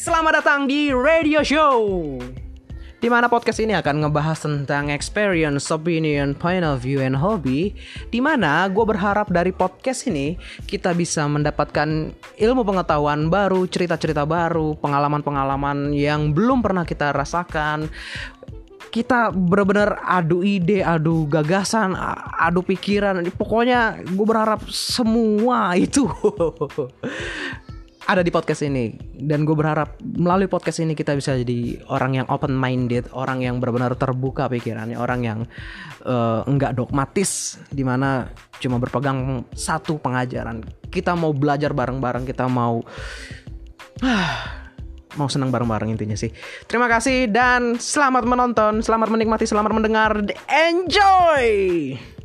Selamat datang di Radio Show di mana podcast ini akan ngebahas tentang experience, opinion, point of view, and hobby di mana gue berharap dari podcast ini kita bisa mendapatkan ilmu pengetahuan baru, cerita-cerita baru, pengalaman-pengalaman yang belum pernah kita rasakan kita benar-benar adu ide, adu gagasan, adu pikiran. Pokoknya gue berharap semua itu ada di podcast ini. Dan gue berharap melalui podcast ini kita bisa jadi orang yang open minded orang yang benar-benar terbuka pikirannya orang yang uh, dogmatis di mana cuma berpegang satu pengajaran. Kita mau belajar bareng-bareng kita mau mau senang bareng-bareng intinya sih. Terima kasih dan selamat menonton selamat menikmati selamat mendengar. Enjoy